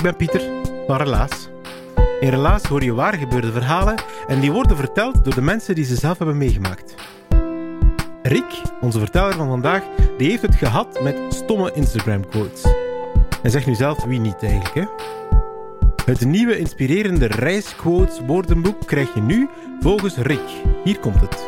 Ik ben Pieter van Relaas. In Relaas hoor je waar gebeurde verhalen en die worden verteld door de mensen die ze zelf hebben meegemaakt. Rick, onze verteller van vandaag, die heeft het gehad met stomme Instagram quotes. En zeg nu zelf wie niet eigenlijk, hè? Het nieuwe inspirerende reisquotes woordenboek krijg je nu volgens Rick. Hier komt het.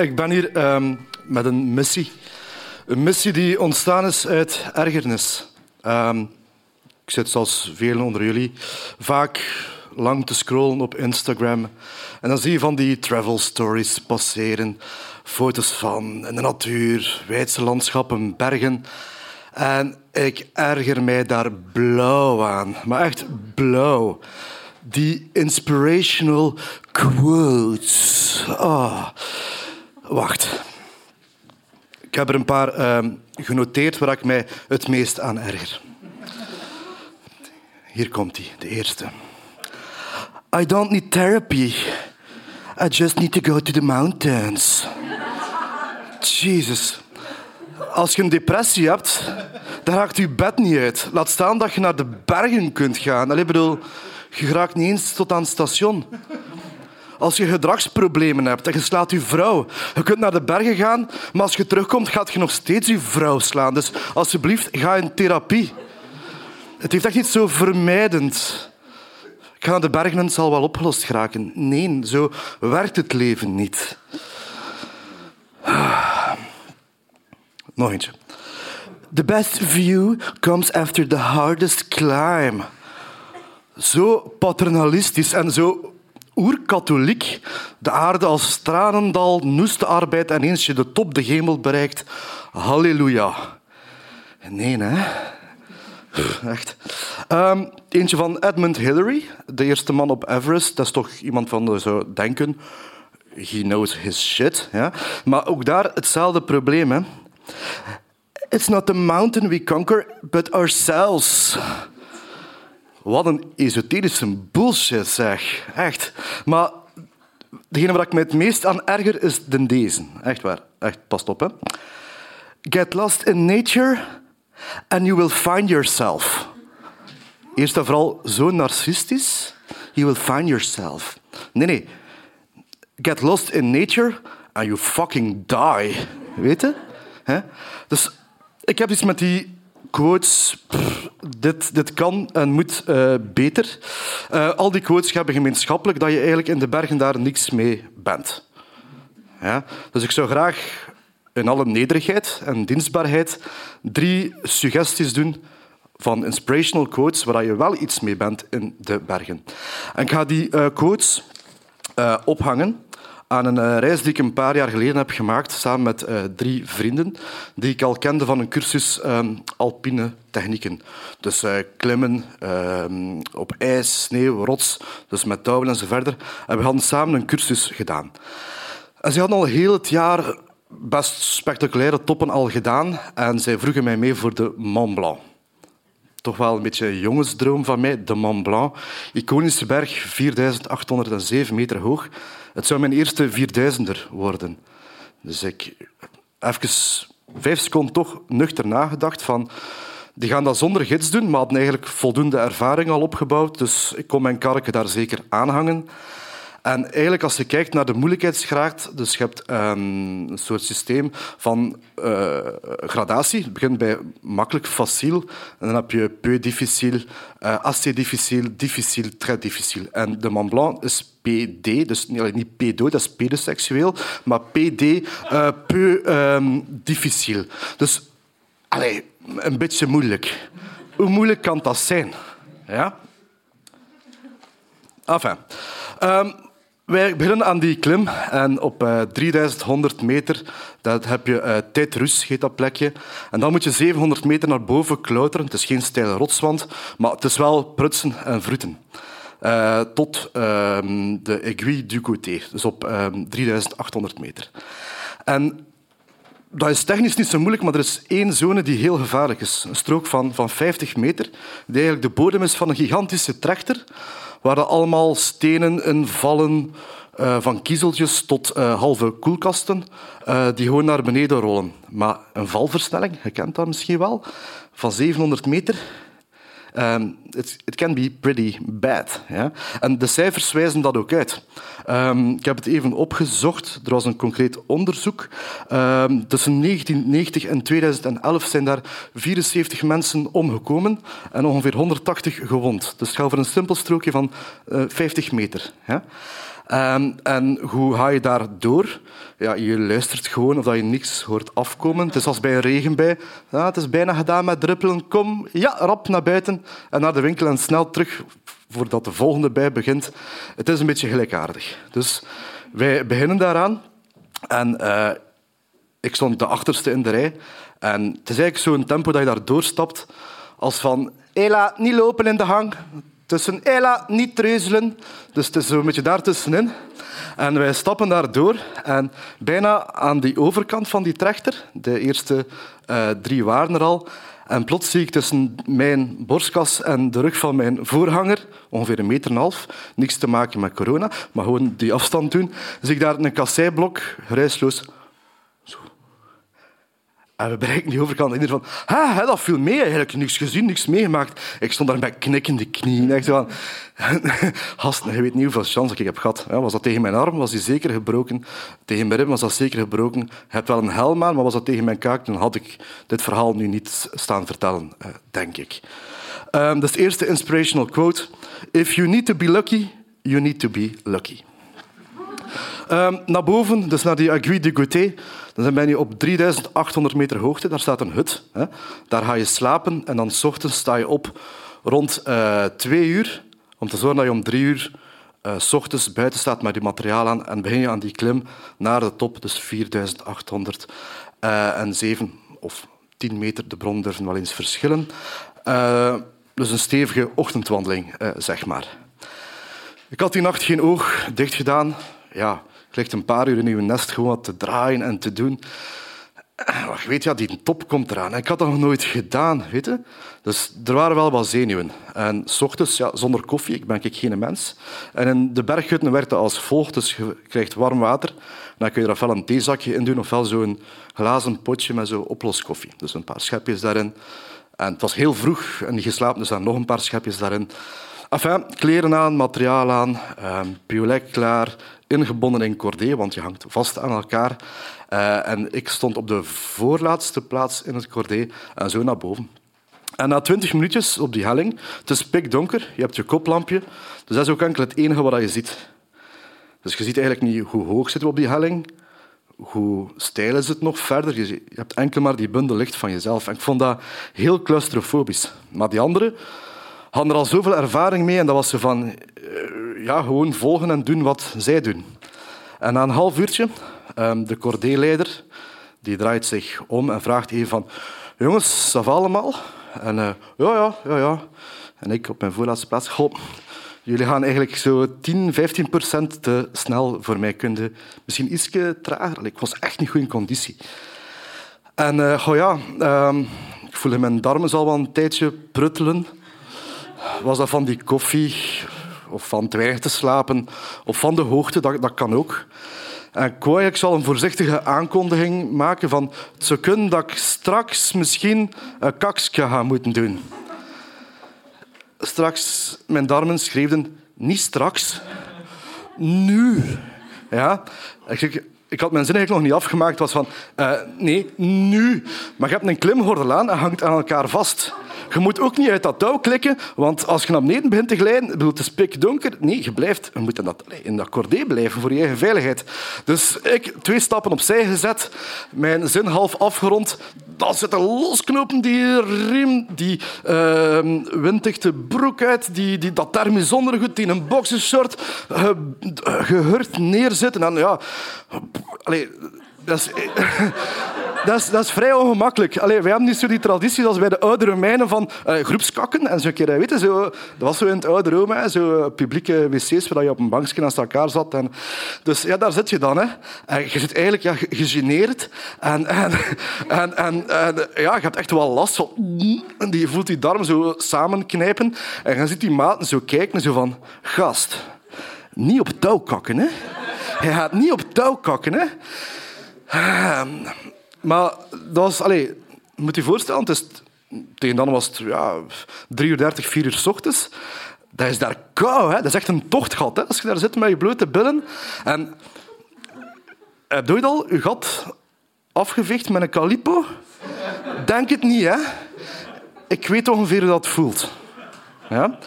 Ik ben hier ehm, met een missie. Een missie die ontstaan is uit ergernis. Ehm, ik zit zoals velen onder jullie vaak lang te scrollen op Instagram. En dan zie je van die travel stories passeren. Foto's van de natuur, wijdse landschappen, bergen. En ik erger mij daar blauw aan. Maar echt blauw. Die inspirational quotes. Ah. Wacht. Ik heb er een paar ehm, genoteerd waar ik mij het meest aan erger. Hier komt hij, de eerste. I don't need therapy. I just need to go to the mountains. Jesus. Als je een depressie hebt, dan raakt je bed niet uit. Laat staan dat je naar de bergen kunt gaan. Allee, bedoel, je raakt niet eens tot aan het station. Als je gedragsproblemen hebt en je slaat je vrouw, je kunt naar de bergen gaan, maar als je terugkomt, gaat je nog steeds je vrouw slaan. Dus alsjeblieft, ga in therapie. Het heeft echt iets zo vermijdend. Ik ga naar de bergen en het zal wel opgelost geraken. Nee, zo werkt het leven niet. Nog eentje. The best view comes after the hardest climb. Zo paternalistisch en zo oerkatholiek. De aarde als tranendal, noeste arbeid en eens je de top, de hemel bereikt. Halleluja. Nee, hè? Echt. Ehm, eentje van Edmund Hillary, de eerste man op Everest. Dat is toch iemand van de zou denken. He knows his shit. Ja? Maar ook daar hetzelfde probleem. Hè? It's not the mountain we conquer, but ourselves. Wat een esoterische bullshit, zeg. Echt. Maar degene waar ik me het meest aan erger is de deze. Echt waar. Echt, past op. Get lost in nature and you will find yourself. Eerst en vooral zo narcistisch. You will find yourself. Nee, nee. Get lost in nature and you fucking die. Weet je? Dus ik heb iets met die quotes. Dit, dit kan en moet eh, beter. Eh, al die quotes hebben gemeenschappelijk dat je eigenlijk in de bergen daar niks mee bent. Ja? Dus ik zou graag in alle nederigheid en dienstbaarheid drie suggesties doen van inspirational quotes waar je wel iets mee bent in de bergen. En ik ga die eh, quotes ophangen aan een eh, reis die ik een paar jaar geleden heb gemaakt samen met eh, drie vrienden die ik al kende van een cursus ehm, alpine technieken. Dus eh, klimmen ehm, op ijs, sneeuw, rots, dus met touwen en zo verder. En we hadden samen een cursus gedaan. En ze hadden al heel het jaar best spectaculaire toppen al gedaan en zij vroegen mij mee voor de Mont Blanc. Toch wel een beetje een jongensdroom van mij, de Mont Blanc. Iconische berg, 4807 meter hoog. Het zou mijn eerste 4000er worden. Dus ik even vijf seconden toch nuchter nagedacht van... Die gaan dat zonder gids doen, maar hadden eigenlijk voldoende ervaring al opgebouwd. Dus ik kon mijn karken daar zeker aanhangen. En eigenlijk, als je kijkt naar de moeilijkheidsgraad, dus je hebt ehm, een soort systeem van uh, gradatie. Het begint bij makkelijk, facile. En dan heb je peu difficile, uh, assez difficile, difficile, très difficile. En de Mont Blanc is PD, dus niet pedo, dat is pedoseksueel, maar PD, uh, peu um, difficile. Dus, allez, een beetje moeilijk. Hoe moeilijk kan dat zijn? Ja? Enfin. Um, wij beginnen aan die klim en op uh, 3100 meter dat heb je uh, Tijdrus, heet dat plekje. En dan moet je 700 meter naar boven klauteren. Het is geen steile rotswand, maar het is wel prutsen en vroeten. Uh, tot ehm, de Aiguille du Côté, dus op 3800 ehm, meter. En dat is technisch niet zo moeilijk, maar er is één zone die heel gevaarlijk is. Een strook van, van 50 meter, die eigenlijk de bodem is van een gigantische trechter waar er allemaal stenen in vallen, uh, van kiezeltjes tot uh, halve koelkasten, uh, die gewoon naar beneden rollen. Maar een valversnelling, je kent dat misschien wel, van 700 meter, Um, it, can be pretty bad. Ja? En de cijfers wijzen dat ook uit. Um, ik heb het even opgezocht. Er was een concreet onderzoek. Um, tussen 1990 en 2011 zijn daar 74 mensen omgekomen en ongeveer 180 gewond. Dus het gaat over een simpel strookje van uh, 50 meter. Ja? Um, en hoe ga je daar door? Ja, je luistert gewoon of dat je niks hoort afkomen. Het is als bij een regenbui. Ja, het is bijna gedaan met druppelen. Kom, ja, rap naar buiten en naar de winkel en snel terug voordat de volgende bij begint. Het is een beetje gelijkaardig. Dus wij beginnen daaraan. En uh, ik stond de achterste in de rij. En het is eigenlijk zo'n tempo dat je daar doorstapt als van Ela, niet lopen in de hang tussen Ela, niet treuzelen. Dus het is zo'n beetje daartussenin. En wij stappen daar door en bijna aan die overkant van die trechter, de eerste uh, drie waren er al, en plots zie ik tussen mijn borstkas en de rug van mijn voorhanger, ongeveer een meter en een half, niks te maken met corona, maar gewoon die afstand doen, zie ik daar een kasseiblok, geruisloos, en we bereiken die overkant en van, ha, dat viel mee eigenlijk. Niks gezien, niks meegemaakt. Ik stond daar met knikkende knieën. Echt van, gasten, je weet niet hoeveel chance ik heb gehad. Was dat tegen mijn arm, was die zeker gebroken. Tegen mijn rib was dat zeker gebroken. Je hebt wel een helm aan, maar was dat tegen mijn kaak, dan had ik dit verhaal nu niet staan vertellen, eh, denk ik. Um, dat is de eerste inspirational quote. If you need to be lucky, you need to be lucky. Um, naar boven, dus naar die Aiguille de Gauthier. Dan ben je op 3800 meter hoogte. Daar staat een hut. Hè. Daar ga je slapen en dan s ochtends sta je op rond uh, twee uur om te zorgen dat je om drie uur uh, s ochtends buiten staat met je materiaal aan en begin je aan die klim naar de top, dus 4807 uh, of 10 meter. De bron durven wel eens verschillen. Dus een stevige ochtendwandeling, zeg maar. Ik had die nacht geen oog dicht gedaan. Ja, ligt een paar uur in je nest gewoon te draaien en te doen. Maar weet ja, die top komt eraan. Ik had dat nog nooit gedaan, weet je. Dus er waren wel wat zenuwen. En s ochtends, ja, zonder koffie, ik ben ik geen mens. En in de berghutten het als volgt. Dus je krijgt warm water. Dan kun je er ofwel een theezakje in doen, ofwel zo'n glazen potje met zo oploskoffie. Dus een paar schepjes daarin. En het was heel vroeg en je slaapt, dus dan nog een paar schepjes daarin. Enfin, kleren aan, materiaal aan, uh, piolet klaar, ingebonden in cordé, want je hangt vast aan elkaar. Uh, en ik stond op de voorlaatste plaats in het cordé en zo naar boven. En na twintig minuutjes op die helling, het is pikdonker, je hebt je koplampje, dus dat is ook enkel het enige wat je ziet. Dus je ziet eigenlijk niet hoe hoog zitten we op die helling, hoe stijl is het nog verder. Je hebt enkel maar die bundel licht van jezelf. En ik vond dat heel claustrofobisch. Maar die anderen hadden er al zoveel ervaring mee en dat was ze van eh, ja, gewoon volgen en doen wat zij doen. En na een half uurtje, ehm, de cordeeleider, die draait zich om en vraagt even van jongens, dat allemaal? En uh, ja, ja, ja, ja. En ik op mijn voorlaatste plaats, goh, jullie gaan eigenlijk zo 10, 15 procent te snel voor mij. Kunnen misschien iets trager. Ik was echt niet goed in conditie. En uh, goh, ja, um, ik voelde mijn darmen al wel een tijdje pruttelen. Was dat van die koffie, of van te weinig te slapen, of van de hoogte, dat, dat kan ook. En ik zal een voorzichtige aankondiging maken van het zou kunnen dat ik straks misschien een kaksje ga moeten doen. Straks, mijn darmen schreefden, niet straks, nu. Ja? Ik had mijn zin eigenlijk nog niet afgemaakt. Was van, eh, nee, nu. Maar je hebt een klimgordel aan en hangt aan elkaar vast. Je moet ook niet uit dat touw klikken, want als je naar beneden begint te glijden, bedoel, het is pikdonker. Nee, je blijft je moet in dat, in dat cordé blijven voor je eigen veiligheid. Dus ik twee stappen opzij gezet, mijn zin half afgerond. Dan zitten losknopen die riem, die uh, broek uit, die, die, dat thermisch ondergoed, die een boxershort ge, gehurd neerzitten. En ja, allee, dat is, dat, is, dat is vrij ongemakkelijk. Allee, wij hebben niet zo die traditie als bij de oude Romeinen van groepskakken. En zo keer, weet zo, dat was zo in het oude Rome, zo publieke wc's waar je op een bankje naast elkaar zat. En, dus ja, daar zit je dan. Hè. En je zit eigenlijk ja, gegeneerd. En, en, en, en, ja, je hebt echt wel last je voelt die darm zo samenknijpen. En je ziet die maten zo kijken, zo van... Gast, niet op touw kakken, hè. Je gaat niet op touw kakken, hè. Maar dat was... Allez, moet je voorstellen, het tegen dan was het ja, 3 uur 30, 4 uur s ochtends. Dat is daar kou, hè? dat is echt een tochtgat. Hè? Als je daar zit met je blote billen. En heb je al je gat afgeveegd met een calipo? Denk het niet, hè? Ik weet ongeveer hoe dat voelt. Ja?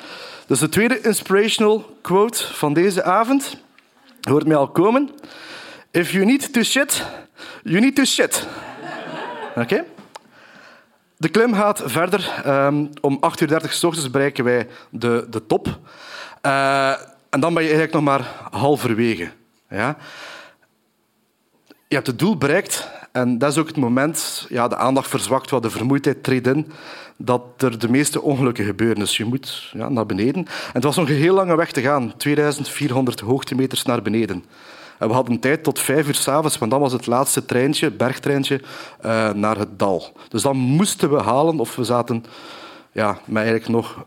Dus de tweede inspirational quote van deze avond. Hoort mij al komen. If you need to shit, you need to shit. Oké? De klim gaat verder. Um, om 8.30 uur bereiken wij de, de top. Uh, en dan ben je eigenlijk nog maar halverwege. Ja? Je hebt het doel bereikt en dat is ook het moment, ja, de aandacht verzwakt wat, de vermoeidheid treedt in, dat er de meeste ongelukken gebeuren. Dus je moet ja, naar beneden. En het was nog een heel lange weg te gaan, 2400 hoogtemeters naar beneden. En we hadden tijd tot vijf uur s'avonds, want dan was het laatste treintje, bergtreintje, uh, naar het dal. Dus dan moesten we halen, of we zaten ja, met eigenlijk nog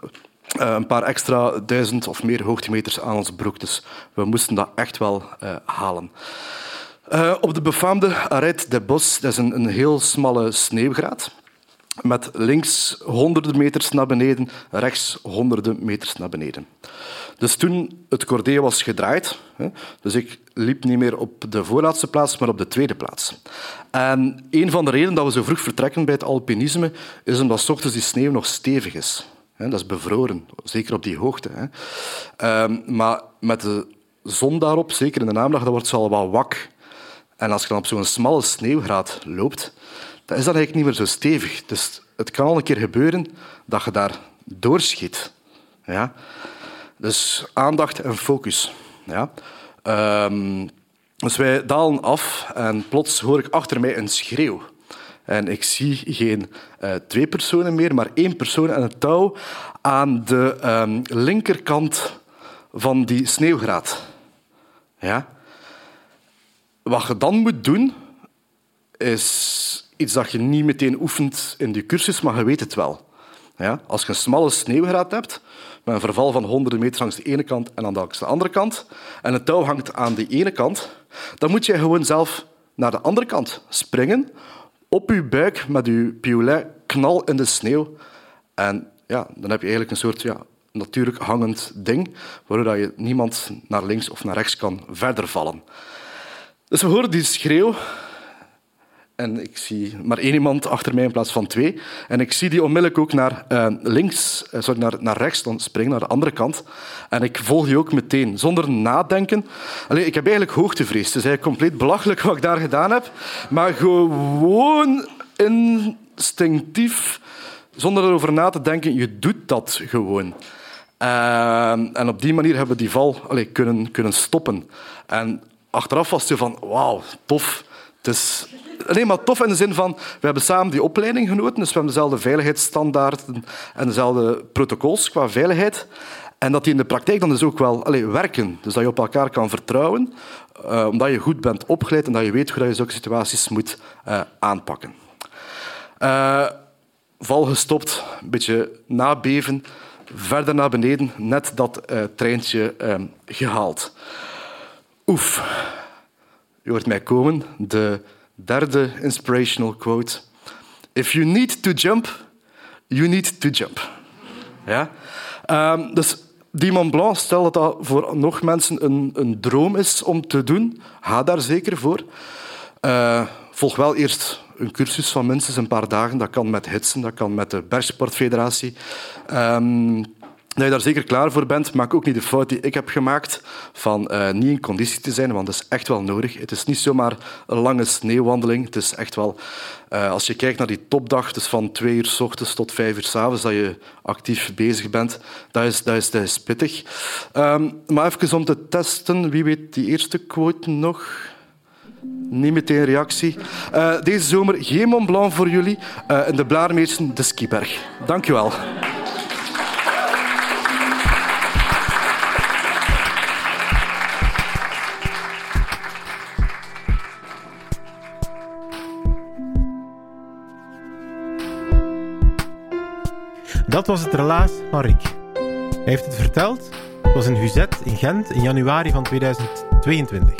uh, een paar extra duizend of meer hoogtemeters aan ons broek. Dus we moesten dat echt wel uh, halen. Op de befaamde Arrêt de Bos, dat is een, een heel smalle sneeuwgraad. Met links honderden meters naar beneden, rechts honderden meters naar beneden. Dus toen het cordé was gedraaid, dus ik liep niet meer op de voorlaatste plaats, maar op de tweede plaats. En een van de redenen dat we zo vroeg vertrekken bij het alpinisme is omdat s ochtends die sneeuw nog stevig is. Dat is bevroren, zeker op die hoogte. Ehm, maar met de zon daarop, zeker in de namiddag, dan wordt ze al wat wak. En als je dan op zo'n smalle sneeuwgraad loopt, dan is dat eigenlijk niet meer zo stevig. Dus het kan al een keer gebeuren dat je daar doorschiet. Ja? Dus aandacht en focus. Ja? Um, dus wij dalen af en plots hoor ik achter mij een schreeuw. En ik zie geen uh, twee personen meer, maar één persoon en een touw aan de um, linkerkant van die sneeuwgraad. Ja? Wat je dan moet doen, is iets dat je niet meteen oefent in de cursus, maar je weet het wel. Ja? Als je een smalle sneeuwgraad hebt, met een verval van honderden meters langs de ene kant en langs de andere kant, en het touw hangt aan de ene kant, dan moet je gewoon zelf naar de andere kant springen, op je buik met je piolet knal in de sneeuw. En ja, dan heb je eigenlijk een soort ja, natuurlijk hangend ding, waardoor je niemand naar links of naar rechts kan verder vallen. Dus we horen die schreeuw en ik zie maar één iemand achter mij in plaats van twee. En ik zie die onmiddellijk ook naar uh, links, uh, naar, naar rechts dan springen, naar de andere kant. En ik volg die ook meteen, zonder nadenken. Allee, ik heb eigenlijk hoogtevrees. Het is eigenlijk compleet belachelijk wat ik daar gedaan heb. Maar gewoon instinctief, zonder erover na te denken, je doet dat gewoon. Uh, en op die manier hebben we die val allee, kunnen, kunnen stoppen. En achteraf was het van, wauw, tof. Het is nee, maar tof in de zin van, we hebben samen die opleiding genoten, dus we hebben dezelfde veiligheidsstandaarden en dezelfde protocols qua veiligheid. En dat die in de praktijk dan dus ook wel allez, werken. Dus dat je op elkaar kan vertrouwen, uh, omdat je goed bent opgeleid en dat je weet hoe je zulke situaties moet uh, aanpakken. Uh, val gestopt, een beetje nabeven, verder naar beneden, net dat eh, treintje eh, gehaald. Oef. Je hoort mij komen, de derde inspirational quote. If you need to jump, you need to jump. Ja? Ehm, dus die Mont Blanc, stel dat dat voor nog mensen een, een droom is om te doen, ga daar zeker voor. Eh, volg wel eerst een cursus van minstens een paar dagen. Dat kan met Hitsen, dat kan met de Bergsportfederatie. Um, dat je daar zeker klaar voor bent. Maak ook niet de fout die ik heb gemaakt van uh, niet in conditie te zijn, want dat is echt wel nodig. Het is niet zomaar een lange sneeuwwandeling. Het is echt wel, uh, als je kijkt naar die topdag, dus van twee uur s ochtends tot vijf uur s avonds, dat je actief bezig bent, dat is, dat is, dat is pittig. Um, maar even om te testen, wie weet die eerste quote nog? Niet meteen reactie. Uh, deze zomer geen Mont Blanc voor jullie. In de Blaarmeersen, de skiberg. Dank Dat was het relaas van Rick. Hij heeft het verteld. Het was in Huzet in Gent in januari van 2022.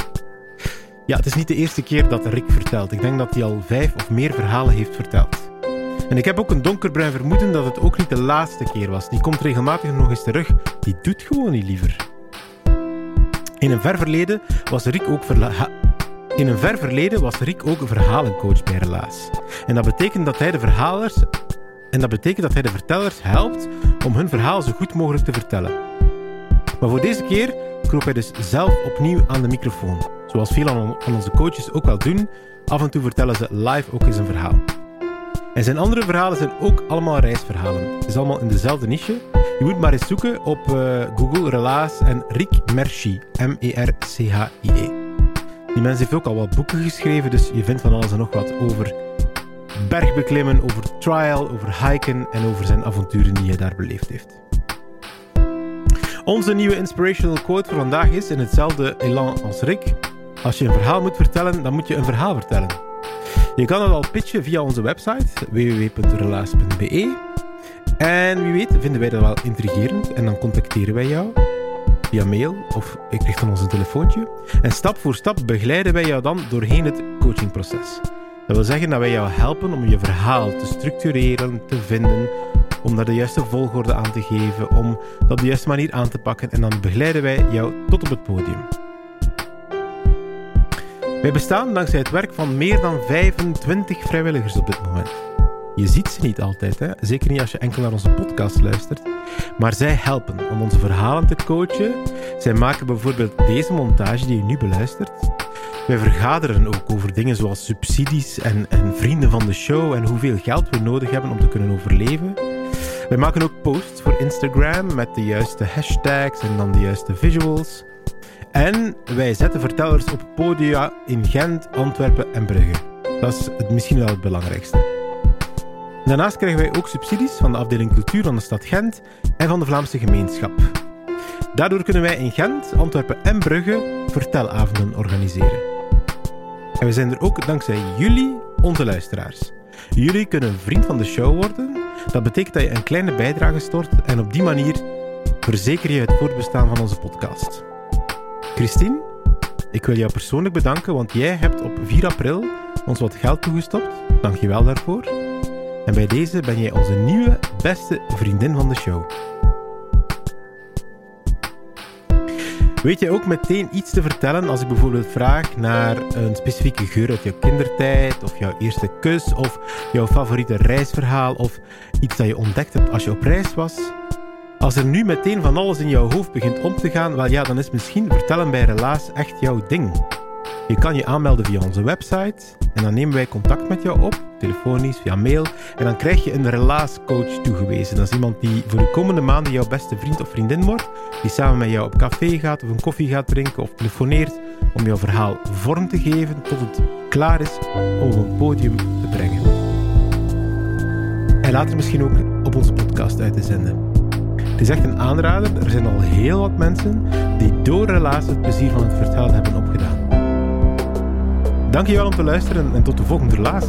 Ja, het is niet de eerste keer dat Rick vertelt. Ik denk dat hij al vijf of meer verhalen heeft verteld. En ik heb ook een donkerbruin vermoeden dat het ook niet de laatste keer was. Die komt regelmatig nog eens terug. Die doet gewoon niet liever. In een ver verleden was Rick ook in een ver verleden was Rick ook een verhalencoach bij Relaas. En dat betekent dat hij de verhalers en dat betekent dat hij de vertellers helpt om hun verhaal zo goed mogelijk te vertellen. Maar voor deze keer kroop hij dus zelf opnieuw aan de microfoon. Zoals veel van onze coaches ook wel doen, af en toe vertellen ze live ook eens een verhaal. En zijn andere verhalen zijn ook allemaal reisverhalen. Het is allemaal in dezelfde niche. Je moet maar eens zoeken op uh, Google Relaas en Rick Merci, M-E-R-C-H-I-E. -E. Die mens heeft ook al wat boeken geschreven, dus je vindt van alles en nog wat over bergbeklimmen, over trial, over hiken en over zijn avonturen die hij daar beleefd heeft. Onze nieuwe inspirational quote voor vandaag is in hetzelfde elan als Rick. Als je een verhaal moet vertellen, dan moet je een verhaal vertellen. Je kan het al pitchen via onze website www.relaas.be. En wie weet vinden wij dat wel intrigerend en dan contacteren wij jou via mail of ik krijg dan ons een telefoontje. En stap voor stap begeleiden wij jou dan doorheen het coachingproces. Dat wil zeggen dat wij jou helpen om je verhaal te structureren, te vinden, om daar de juiste volgorde aan te geven, om dat op de juiste manier aan te pakken en dan begeleiden wij jou tot op het podium. Wij bestaan dankzij het werk van meer dan 25 vrijwilligers op dit moment. Je ziet ze niet altijd, hè? zeker niet als je enkel naar onze podcast luistert. Maar zij helpen om onze verhalen te coachen. Zij maken bijvoorbeeld deze montage die je nu beluistert. Wij vergaderen ook over dingen zoals subsidies en, en vrienden van de show en hoeveel geld we nodig hebben om te kunnen overleven. Wij maken ook posts voor Instagram met de juiste hashtags en dan de juiste visuals. En wij zetten vertellers op podia in Gent, Antwerpen en Brugge. Dat is het, misschien wel het belangrijkste. Daarnaast krijgen wij ook subsidies van de afdeling cultuur van de stad Gent en van de Vlaamse gemeenschap. Daardoor kunnen wij in Gent, Antwerpen en Brugge vertelavonden organiseren. En we zijn er ook dankzij jullie, onze luisteraars. Jullie kunnen vriend van de show worden. Dat betekent dat je een kleine bijdrage stort en op die manier verzeker je het voortbestaan van onze podcast. Christine, ik wil jou persoonlijk bedanken, want jij hebt op 4 april ons wat geld toegestopt. Dank je wel daarvoor. En bij deze ben jij onze nieuwe beste vriendin van de show. Weet je ook meteen iets te vertellen als ik bijvoorbeeld vraag naar een specifieke geur uit jouw kindertijd, of jouw eerste kus, of jouw favoriete reisverhaal, of iets dat je ontdekt hebt als je op reis was? Als er nu meteen van alles in jouw hoofd begint om te gaan, wel ja, dan is misschien vertellen bij Relaas echt jouw ding. Je kan je aanmelden via onze website en dan nemen wij contact met jou op, telefonisch, via mail. En dan krijg je een relaascoach toegewezen. Dat is iemand die voor de komende maanden jouw beste vriend of vriendin wordt, die samen met jou op café gaat of een koffie gaat drinken of telefoneert om jouw verhaal vorm te geven tot het klaar is om op een podium te brengen. En later misschien ook op onze podcast uit te zenden. Het is echt een aanrader. Er zijn al heel wat mensen die door relaas het plezier van het vertellen hebben opgedaan. Dankjewel om te luisteren en tot de volgende relaas.